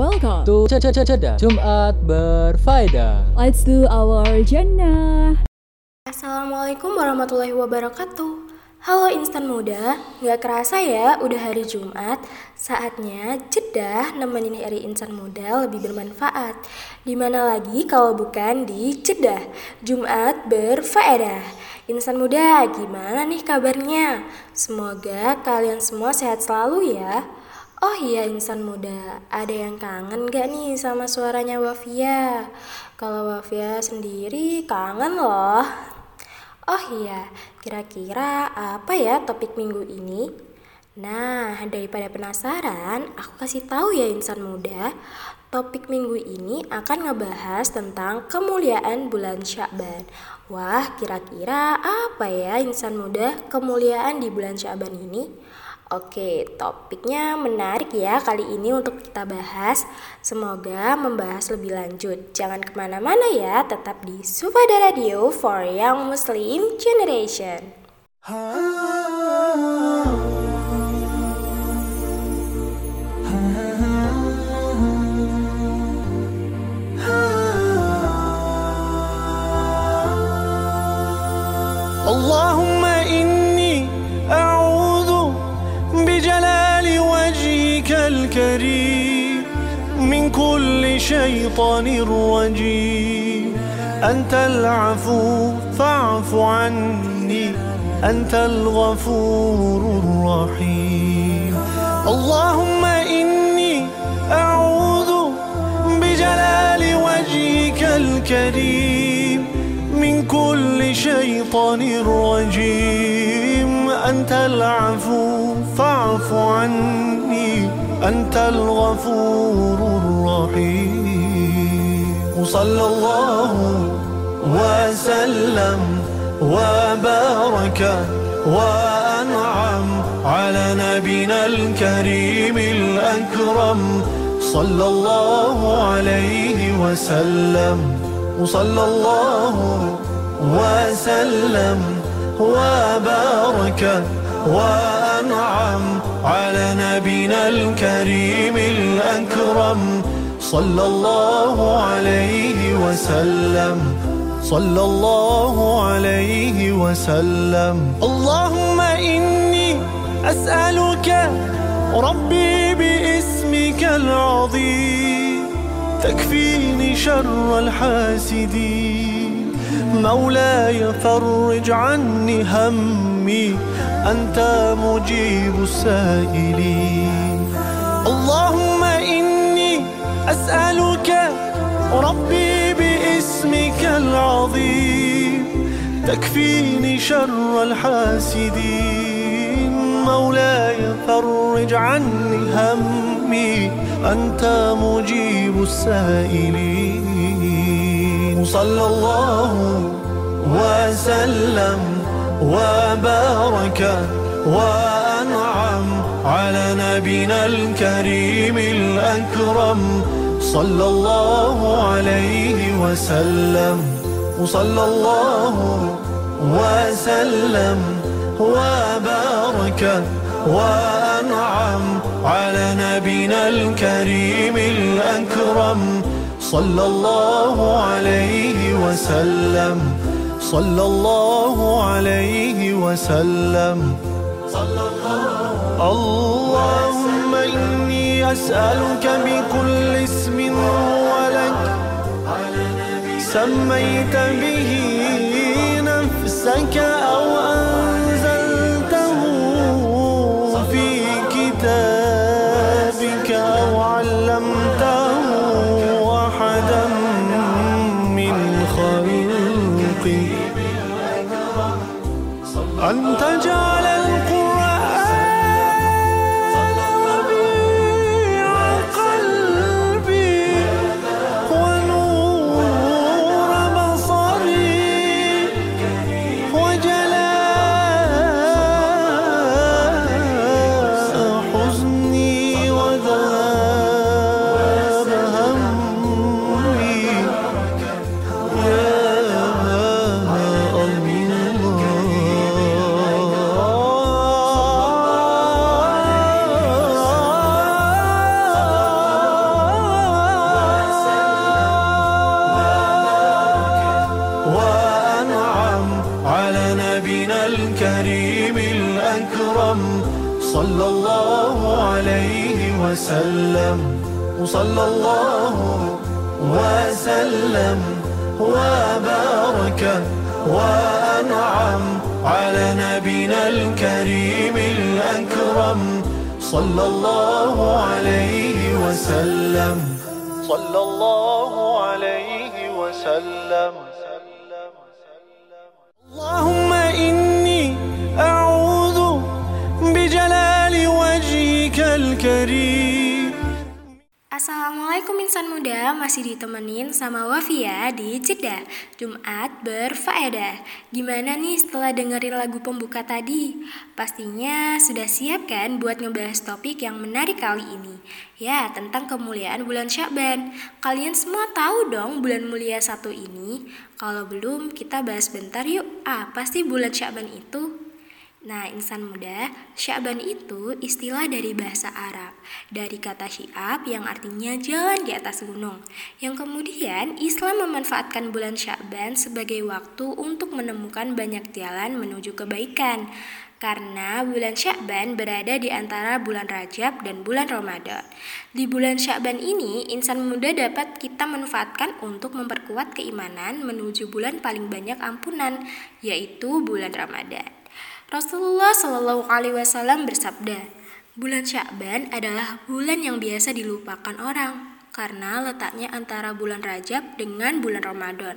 welcome to Ceda Jumat Berfaedah. Let's do our jannah. Assalamualaikum warahmatullahi wabarakatuh. Halo instan muda, nggak kerasa ya udah hari Jumat, saatnya jeda nemenin hari insan muda lebih bermanfaat. Di mana lagi kalau bukan di jeda Jumat berfaedah. Insan muda, gimana nih kabarnya? Semoga kalian semua sehat selalu ya. Oh iya insan muda, ada yang kangen gak nih sama suaranya Wafia? Kalau Wafia sendiri kangen loh. Oh iya, kira-kira apa ya topik minggu ini? Nah, daripada penasaran, aku kasih tahu ya insan muda. Topik minggu ini akan ngebahas tentang kemuliaan bulan Syakban. Wah, kira-kira apa ya insan muda kemuliaan di bulan Syakban ini? Oke, topiknya menarik ya kali ini untuk kita bahas. Semoga membahas lebih lanjut. Jangan ke mana-mana ya, tetap di Sufada Radio for Young Muslim Generation. Ha -ha -ha كل شيطان رجيم أنت العفو فاعف عني. أنت الغفور الرحيم. اللهم إني أعوذ بجلال وجهك الكريم. من كل شيطان رجيم أنت العفو فاعف عني. أنت الغفور الرحيم. وصلى الله وسلم وبارك وأنعم على نبينا الكريم الأكرم. صلى الله عليه وسلم. وصلى الله وسلم وبارك وأنعم على نبينا الكريم الأكرم صلى الله عليه وسلم صلى الله عليه وسلم. اللهم إني أسألك ربي باسمك العظيم تكفيني شر الحاسدين. مولاي فرج عني همي أنت مجيب السائلين. اللهم إني أسألك ربي باسمك العظيم. تكفيني شر الحاسدين. مولاي فرج عني همي. أنت مجيب السائلين. صلى الله وسلم. وبارك وأنعم على نبينا الكريم الأكرم صلى الله عليه وسلم وصلى الله وسلم. وبارك وأنعم على نبينا الكريم الأكرم صلى الله عليه وسلم. صلى الله عليه وسلم. صلى الله اللهم إني أسألك بكل اسم هو لك سميت به نفسك أو أنزلته عليه وسلم. وصلى الله وسلم. وبارك وأنعم على نبينا الكريم الأكرم. صلى الله عليه وسلم. صلى الله عليه وسلم. اللهم إني karim Assalamualaikum insan muda, masih ditemenin sama Wafia di Ceda Jumat berfaedah. Gimana nih setelah dengerin lagu pembuka tadi? Pastinya sudah siap kan buat ngebahas topik yang menarik kali ini? Ya, tentang kemuliaan bulan Syaban. Kalian semua tahu dong bulan mulia satu ini? Kalau belum, kita bahas bentar yuk. Apa sih bulan Syaban itu? Nah, insan muda, Sya'ban itu istilah dari bahasa Arab, dari kata syi'ab yang artinya jalan di atas gunung. Yang kemudian Islam memanfaatkan bulan Sya'ban sebagai waktu untuk menemukan banyak jalan menuju kebaikan. Karena bulan Sya'ban berada di antara bulan Rajab dan bulan Ramadan. Di bulan Sya'ban ini, insan muda dapat kita manfaatkan untuk memperkuat keimanan menuju bulan paling banyak ampunan, yaitu bulan Ramadan. Rasulullah Shallallahu Alaihi Wasallam bersabda, bulan Syakban adalah bulan yang biasa dilupakan orang karena letaknya antara bulan Rajab dengan bulan Ramadan.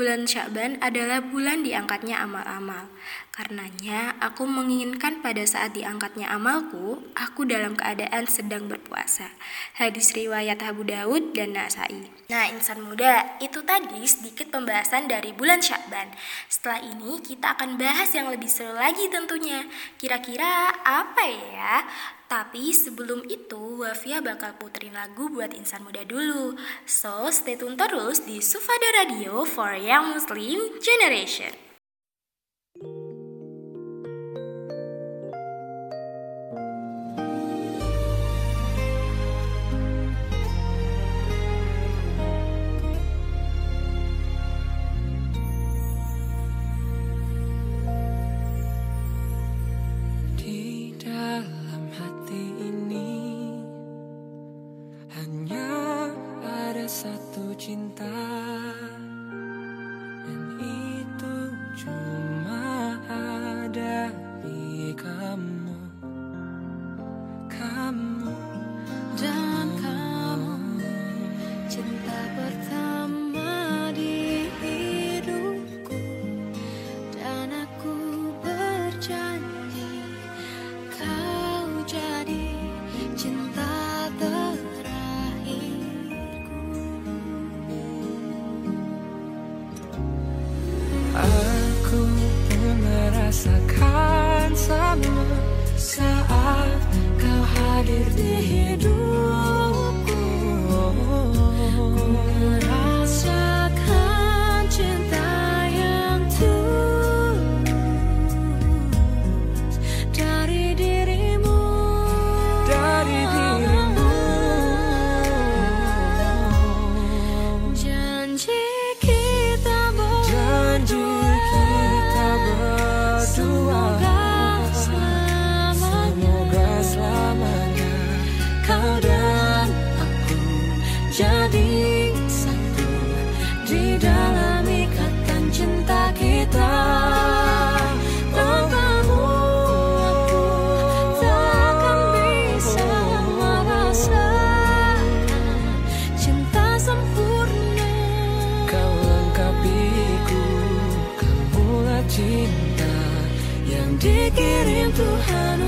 Bulan Syakban adalah bulan diangkatnya amal-amal. Karenanya, aku menginginkan pada saat diangkatnya amalku, aku dalam keadaan sedang berpuasa. Hadis riwayat Abu Daud dan Nasai. Nah, insan muda, itu tadi sedikit pembahasan dari bulan Syakban. Setelah ini, kita akan bahas yang lebih seru lagi tentunya. Kira-kira apa ya? Tapi sebelum itu, Wafia bakal puterin lagu buat insan muda dulu. So, stay tune terus di Sufada Radio for Young Muslim Generation. Satu cinta Tuhan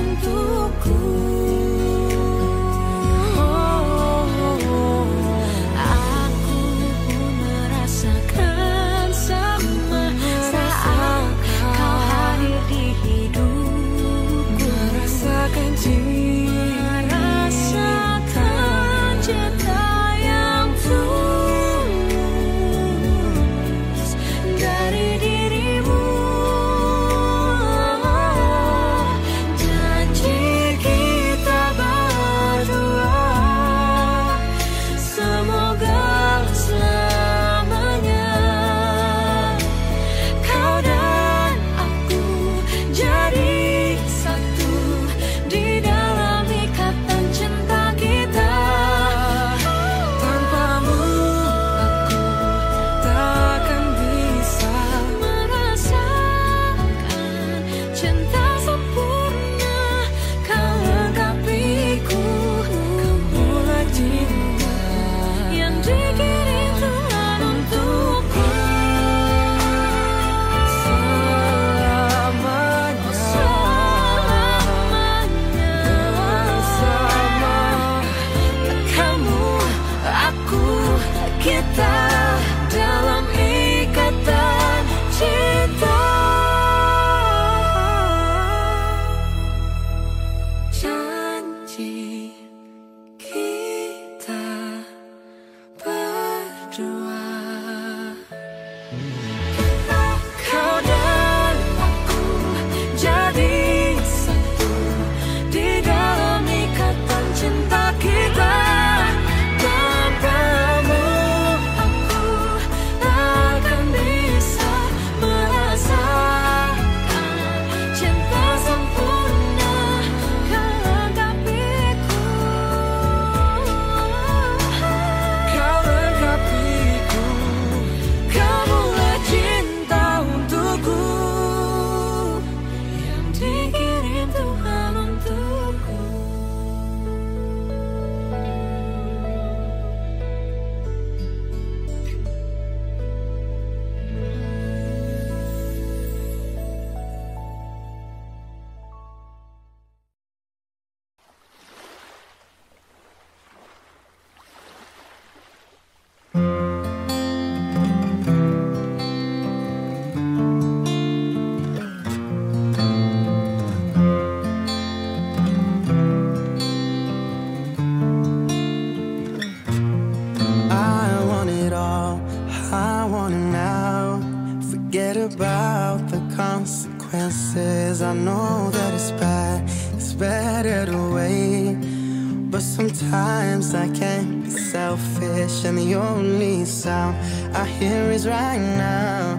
the only sound I hear is right now.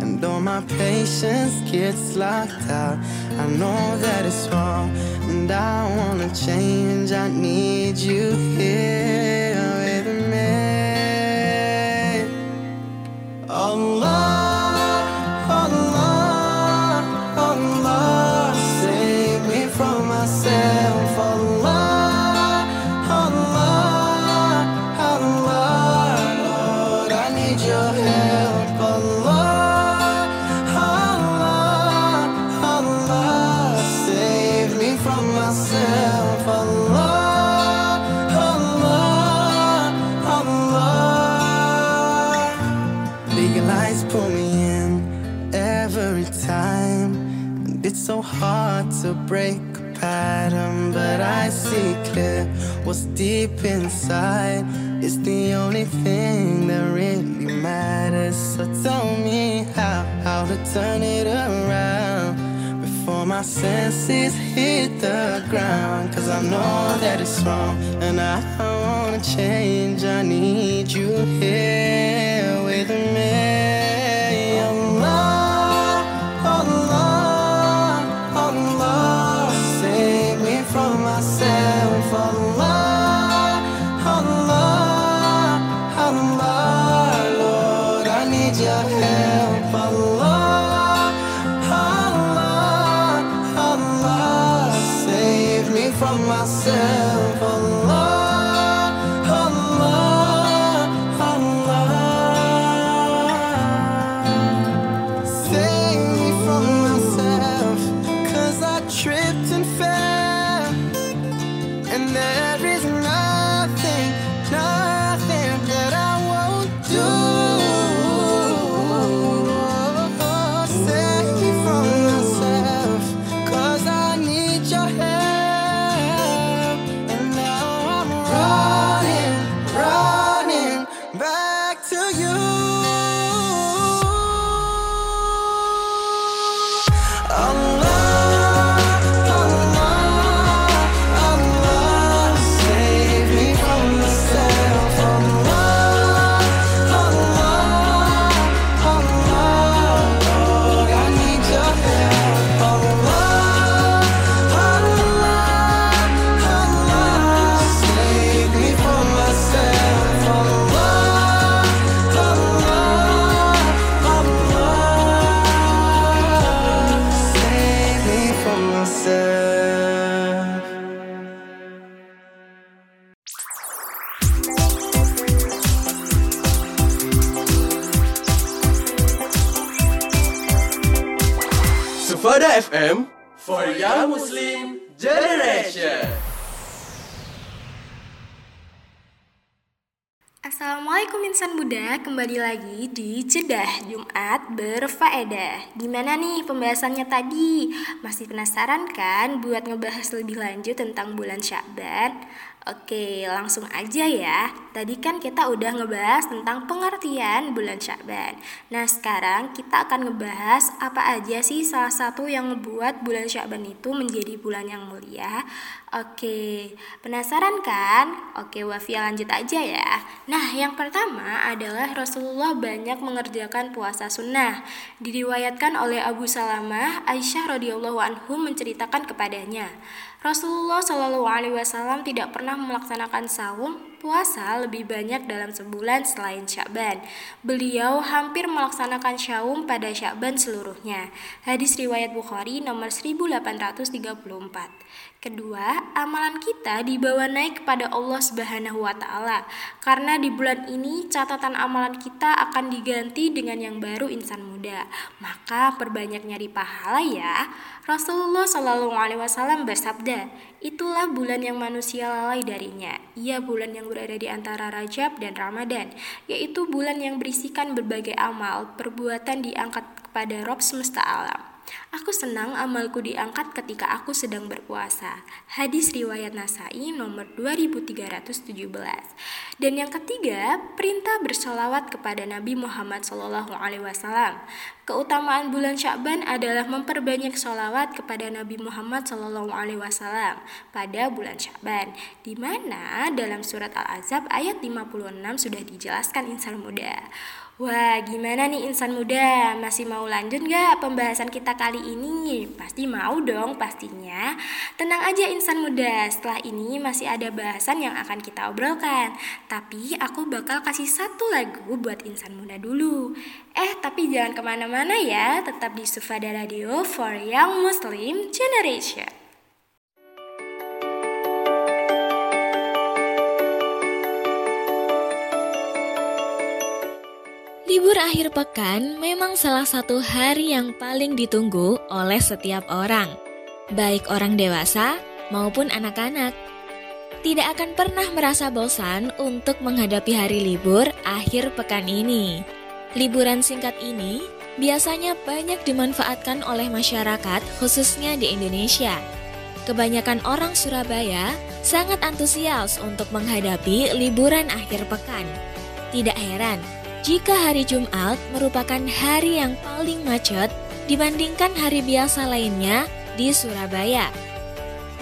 And all my patience gets locked out. I know that it's wrong, and I wanna change. I need you here what's and I don't wanna change. Sufada FM for Young Muslim Generation. Assalamualaikum insan muda, kembali lagi di Jedah Jumat Berfaedah Gimana nih pembahasannya tadi? Masih penasaran kan buat ngebahas lebih lanjut tentang bulan Syakban? Oke, langsung aja ya. Tadi kan kita udah ngebahas tentang pengertian bulan Syakban. Nah, sekarang kita akan ngebahas apa aja sih salah satu yang ngebuat bulan Syakban itu menjadi bulan yang mulia. Oke, penasaran kan? Oke, Wafia lanjut aja ya. Nah, yang pertama adalah Rasulullah banyak mengerjakan puasa sunnah. Diriwayatkan oleh Abu Salamah, Aisyah radhiyallahu anhu menceritakan kepadanya. Rasulullah Shallallahu Alaihi Wasallam tidak pernah melaksanakan saum puasa lebih banyak dalam sebulan selain Syakban. Beliau hampir melaksanakan saum pada Syakban seluruhnya. Hadis riwayat Bukhari nomor 1834. Kedua, amalan kita dibawa naik kepada Allah Subhanahu wa taala. Karena di bulan ini catatan amalan kita akan diganti dengan yang baru insan muda. Maka perbanyak nyari pahala ya. Rasulullah Shallallahu alaihi wasallam bersabda, "Itulah bulan yang manusia lalai darinya. Ia bulan yang berada di antara Rajab dan Ramadan, yaitu bulan yang berisikan berbagai amal, perbuatan diangkat kepada Rob semesta alam." Aku senang amalku diangkat ketika aku sedang berpuasa. Hadis riwayat Nasai nomor 2317. Dan yang ketiga, perintah bersolawat kepada Nabi Muhammad SAW. Keutamaan bulan Syakban adalah memperbanyak sholawat kepada Nabi Muhammad SAW pada bulan Syakban, di mana dalam surat Al-Azab ayat 56 sudah dijelaskan insan muda. Wah, gimana nih insan muda? Masih mau lanjut nggak pembahasan kita kali ini? Pasti mau dong pastinya. Tenang aja insan muda, setelah ini masih ada bahasan yang akan kita obrolkan. Tapi aku bakal kasih satu lagu buat insan muda dulu. Eh, tapi jangan ke mana-mana ya, tetap di Sufada Radio for Young Muslim Generation. Libur akhir pekan memang salah satu hari yang paling ditunggu oleh setiap orang, baik orang dewasa maupun anak-anak. Tidak akan pernah merasa bosan untuk menghadapi hari libur akhir pekan ini. Liburan singkat ini biasanya banyak dimanfaatkan oleh masyarakat, khususnya di Indonesia. Kebanyakan orang Surabaya sangat antusias untuk menghadapi liburan akhir pekan. Tidak heran jika hari Jumat merupakan hari yang paling macet dibandingkan hari biasa lainnya di Surabaya.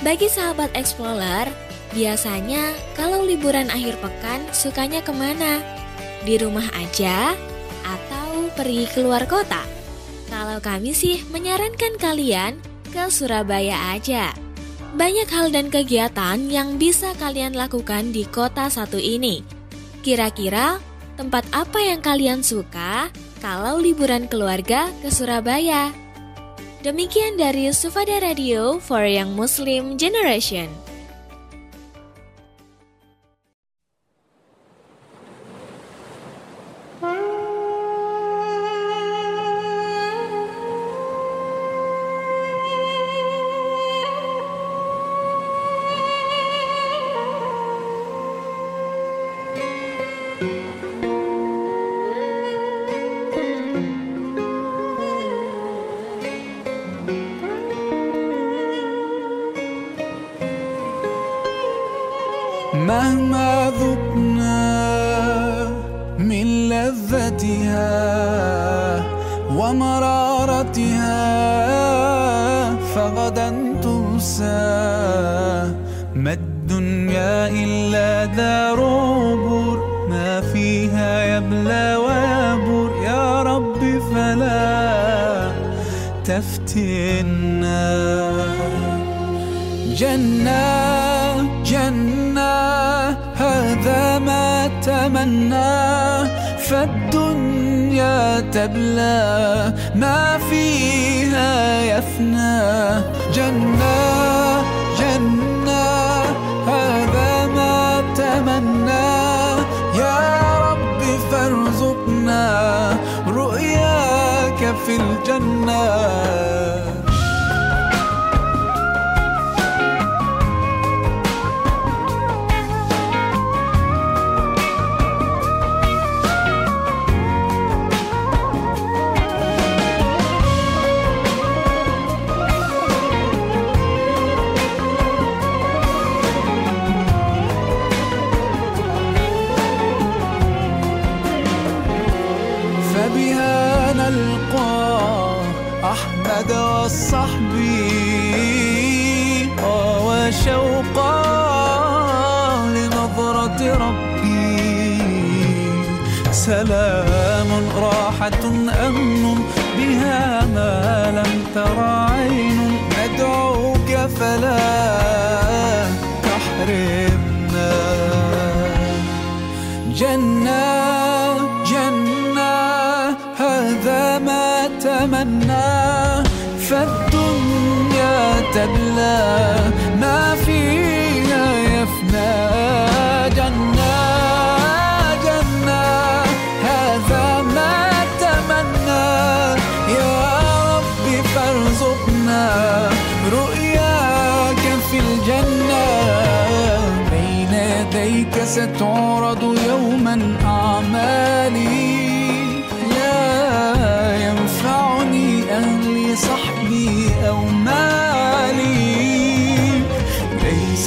Bagi sahabat explorer, biasanya kalau liburan akhir pekan sukanya ke mana? Di rumah aja atau pergi keluar kota? Kalau kami sih menyarankan kalian ke Surabaya aja. Banyak hal dan kegiatan yang bisa kalian lakukan di kota satu ini. Kira-kira tempat apa yang kalian suka kalau liburan keluarga ke Surabaya? Demikian dari Sufada Radio for Young Muslim Generation.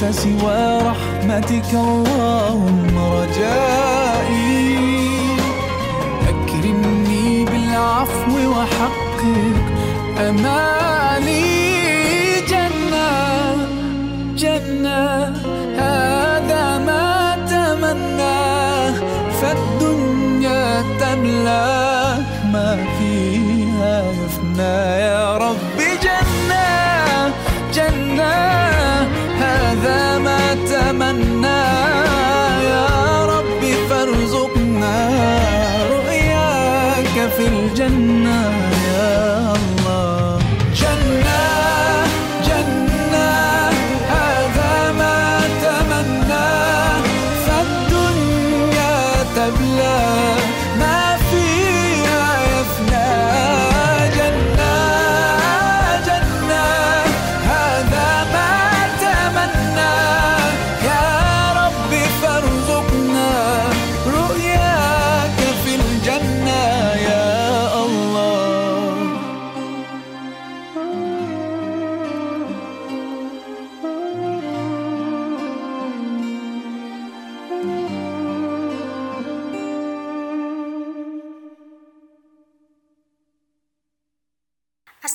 ليس سوى رحمتك اللهم رجائي. أكرمني بالعفو وحقق أمالي جنة جنة.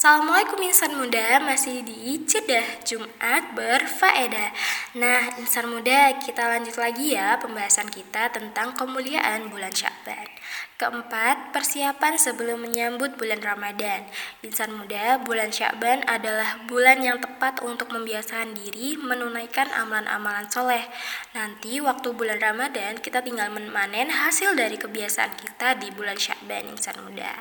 Assalamualaikum insan muda, masih di Cedah Jumat berfaedah. Nah, insan muda, kita lanjut lagi ya pembahasan kita tentang kemuliaan bulan Syakban. Keempat, persiapan sebelum menyambut bulan Ramadan. Insan muda, bulan Syakban adalah bulan yang tepat untuk membiasakan diri menunaikan amalan-amalan soleh. Nanti waktu bulan Ramadan, kita tinggal memanen hasil dari kebiasaan kita di bulan Syakban, insan muda.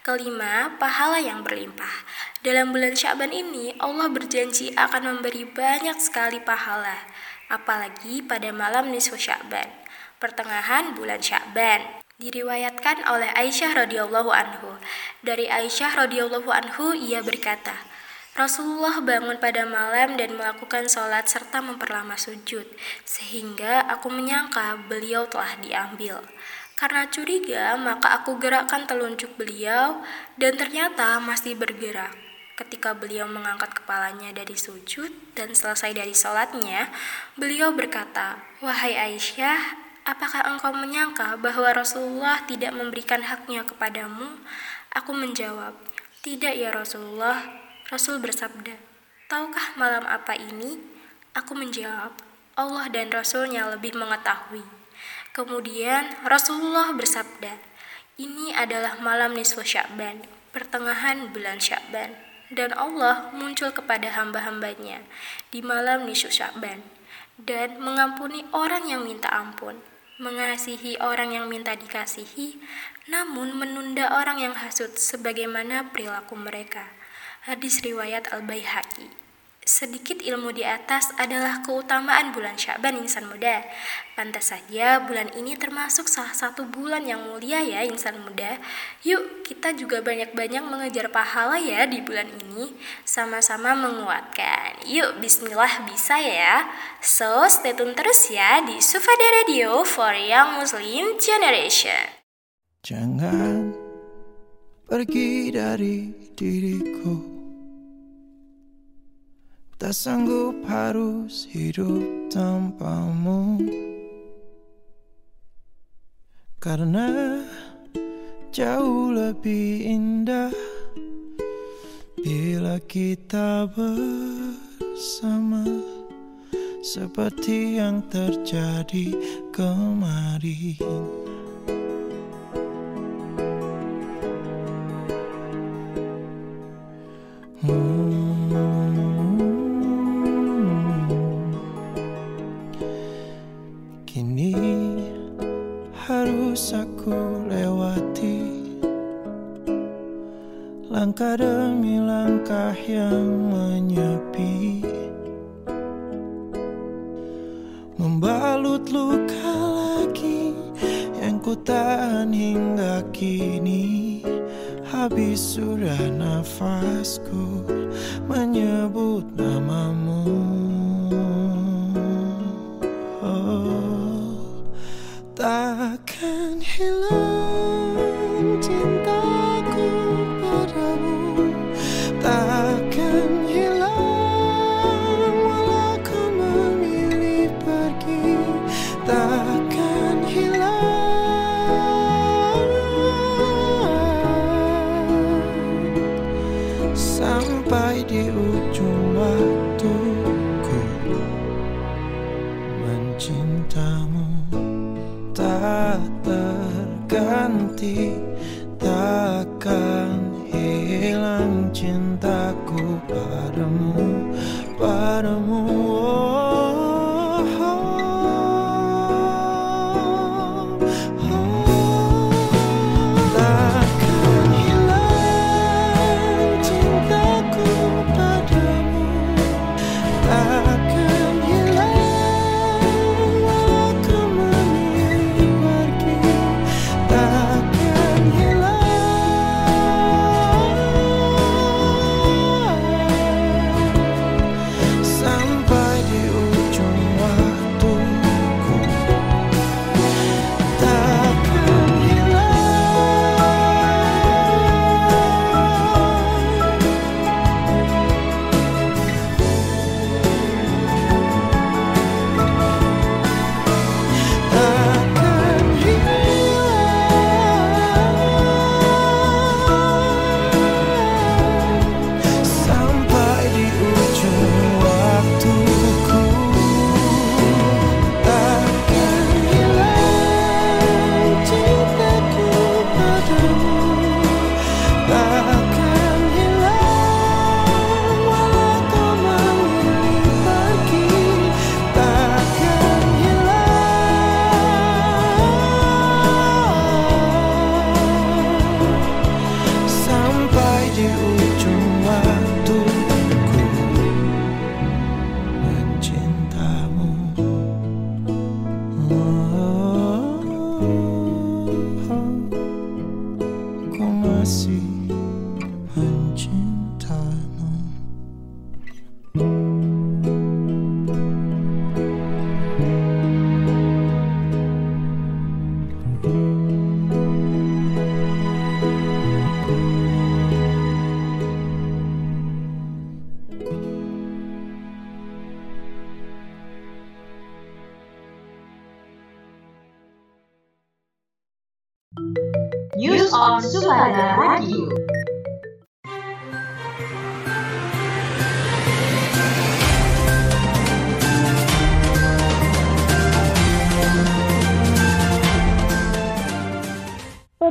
Kelima, pahala yang berlimpah. Dalam bulan Syakban ini, Allah berjanji akan memberi banyak sekali pahala, apalagi pada malam nisfu Syakban, pertengahan bulan Syakban. Diriwayatkan oleh Aisyah radhiyallahu anhu. Dari Aisyah radhiyallahu anhu ia berkata, Rasulullah bangun pada malam dan melakukan sholat serta memperlama sujud, sehingga aku menyangka beliau telah diambil. Karena curiga, maka aku gerakkan telunjuk beliau dan ternyata masih bergerak. Ketika beliau mengangkat kepalanya dari sujud dan selesai dari sholatnya, beliau berkata, Wahai Aisyah, apakah engkau menyangka bahwa Rasulullah tidak memberikan haknya kepadamu? Aku menjawab, Tidak ya Rasulullah. Rasul bersabda, Tahukah malam apa ini? Aku menjawab, Allah dan Rasulnya lebih mengetahui. Kemudian Rasulullah bersabda, ini adalah malam nisfu Sya'ban, pertengahan bulan Sya'ban, dan Allah muncul kepada hamba-hambanya di malam nisfu Sya'ban, dan mengampuni orang yang minta ampun, mengasihi orang yang minta dikasihi, namun menunda orang yang hasut sebagaimana perilaku mereka. Hadis riwayat Al-Baihaqi. Sedikit ilmu di atas adalah keutamaan bulan Syaban insan muda. Pantas saja bulan ini termasuk salah satu bulan yang mulia ya insan muda. Yuk kita juga banyak-banyak mengejar pahala ya di bulan ini. Sama-sama menguatkan. Yuk bismillah bisa ya. So stay tune terus ya di Sufada Radio for Young Muslim Generation. Jangan pergi dari diriku Tak sanggup harus hidup tanpamu. Karena jauh lebih indah Bila kita bersama Seperti yang terjadi kemarin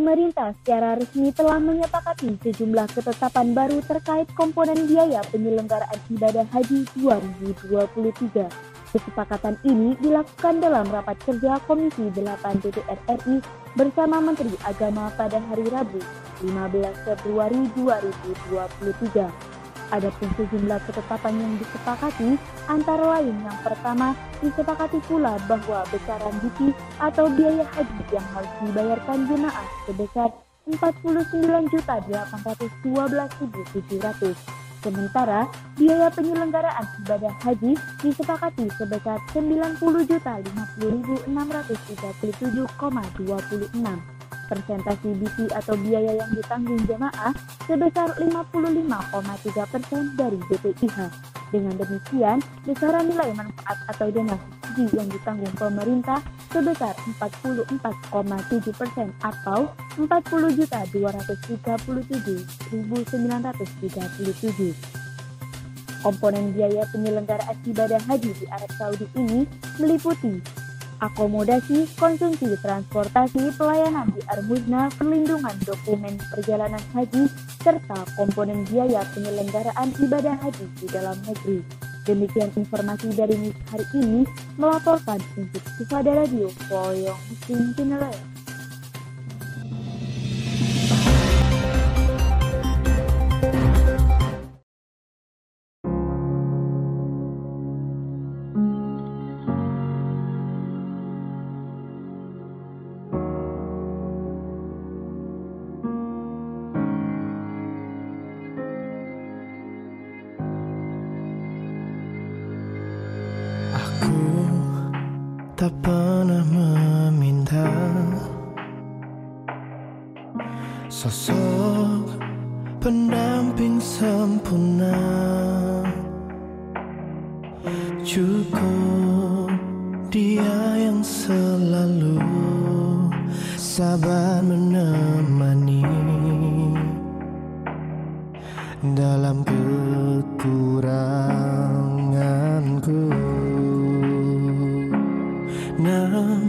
Pemerintah secara resmi telah menyepakati sejumlah ketetapan baru terkait komponen biaya penyelenggaraan ibadah haji 2023. Kesepakatan ini dilakukan dalam rapat kerja Komisi 8 DPR RI bersama Menteri Agama pada hari Rabu 15 Februari 2023. Adapun sejumlah ketetapan yang disepakati antara lain yang pertama disepakati pula bahwa besaran biki atau biaya haji yang harus dibayarkan jemaah sebesar 49.812.700. Sementara biaya penyelenggaraan ibadah haji disepakati sebesar 90.050.637,26. Persentase BC atau biaya yang ditanggung jemaah sebesar 55,3 persen dari BPIH. Dengan demikian, besaran nilai manfaat atau dana subsidi yang ditanggung pemerintah sebesar 44,7 persen atau 40.237.937. Komponen biaya penyelenggaraan ibadah haji di Arab Saudi ini meliputi akomodasi, konsumsi, transportasi, pelayanan di Armuzna, perlindungan dokumen perjalanan haji, serta komponen biaya penyelenggaraan ibadah haji di dalam negeri. Demikian informasi dari News hari ini melaporkan untuk Sufada Radio Poyong Muslim Pinelaya. now.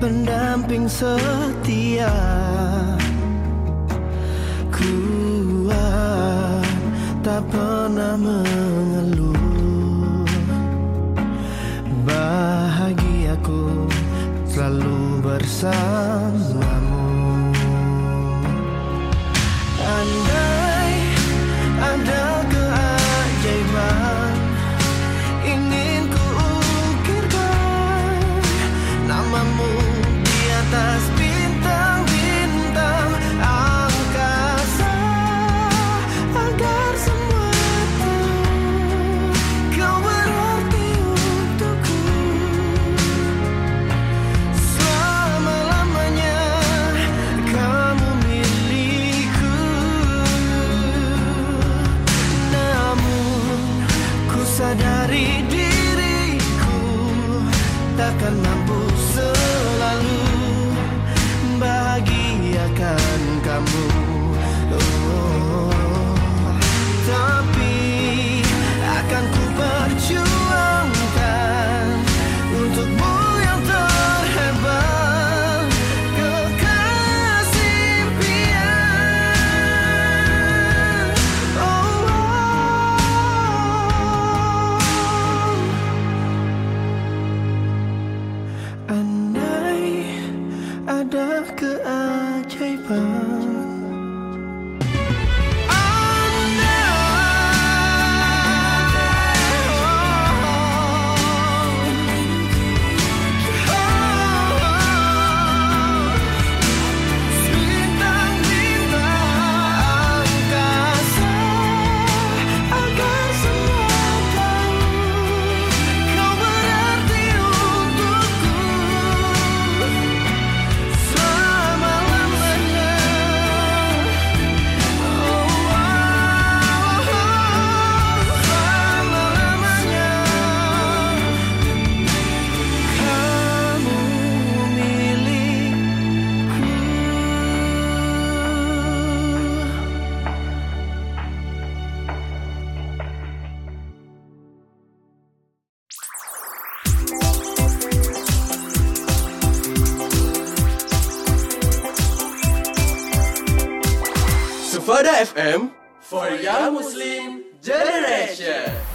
Pendamping setia. Kuat tak pernah mengeluh. Bahagiaku selalu bersamamu FM for Young Muslim Generation.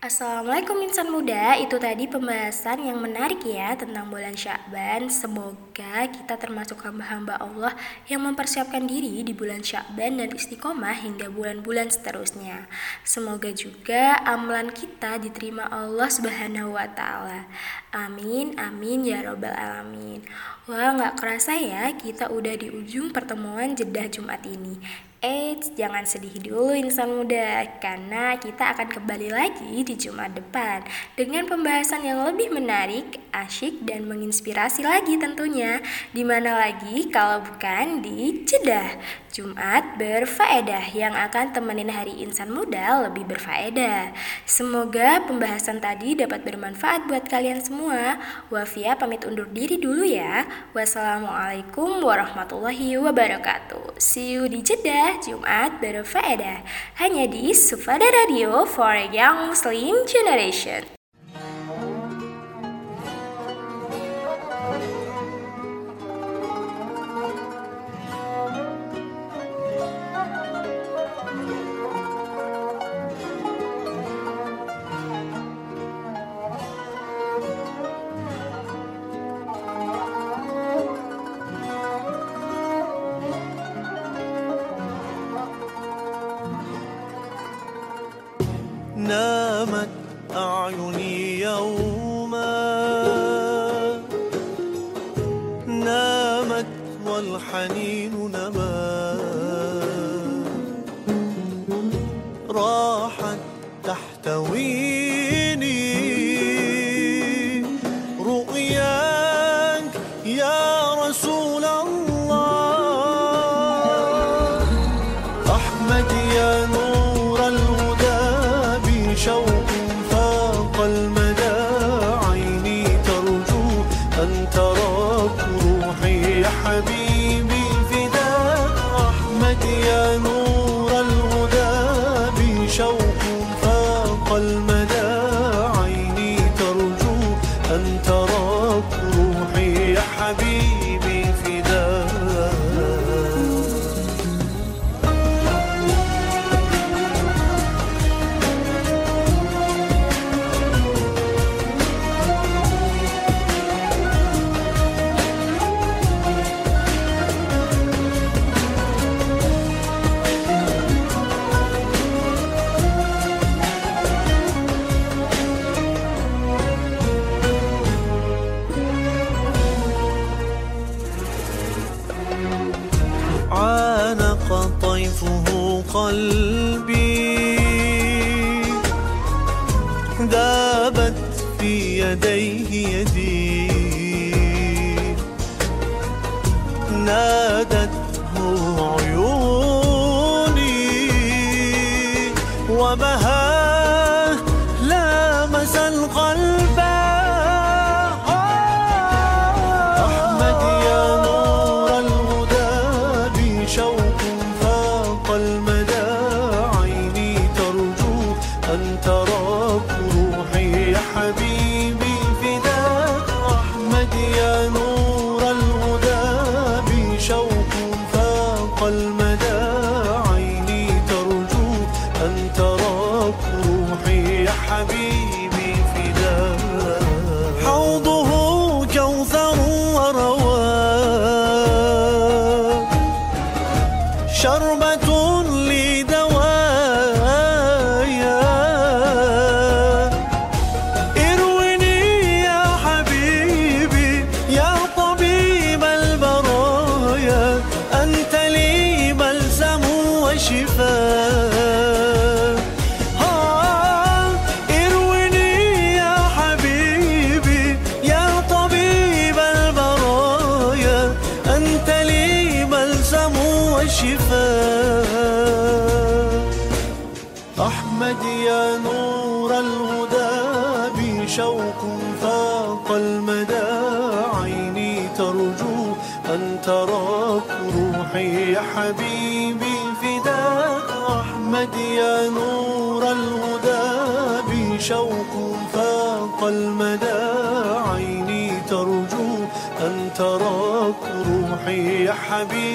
Assalamualaikum insan muda, itu tadi pembahasan yang menarik ya tentang bulan Syakban. Semoga kita termasuk hamba-hamba Allah yang mempersiapkan diri di bulan Syakban dan istiqomah hingga bulan-bulan seterusnya. Semoga juga amalan kita diterima Allah Subhanahu wa taala. Amin, amin ya robbal alamin. Wah, nggak kerasa ya kita udah di ujung pertemuan jedah Jumat ini. Eits, jangan sedih dulu insan muda, karena kita akan kembali lagi di Jumat depan dengan pembahasan yang lebih menarik, asyik, dan menginspirasi lagi tentunya. Di mana lagi kalau bukan di Jedah Jumat berfaedah yang akan temenin hari insan muda lebih berfaedah. Semoga pembahasan tadi dapat bermanfaat buat kalian semua. Wafia pamit undur diri dulu ya. Wassalamualaikum warahmatullahi wabarakatuh. See you di Jeddah Jumat berfaedah hanya di Sufada Radio for Young Muslim Generation. حبيبي فداك حبيبي.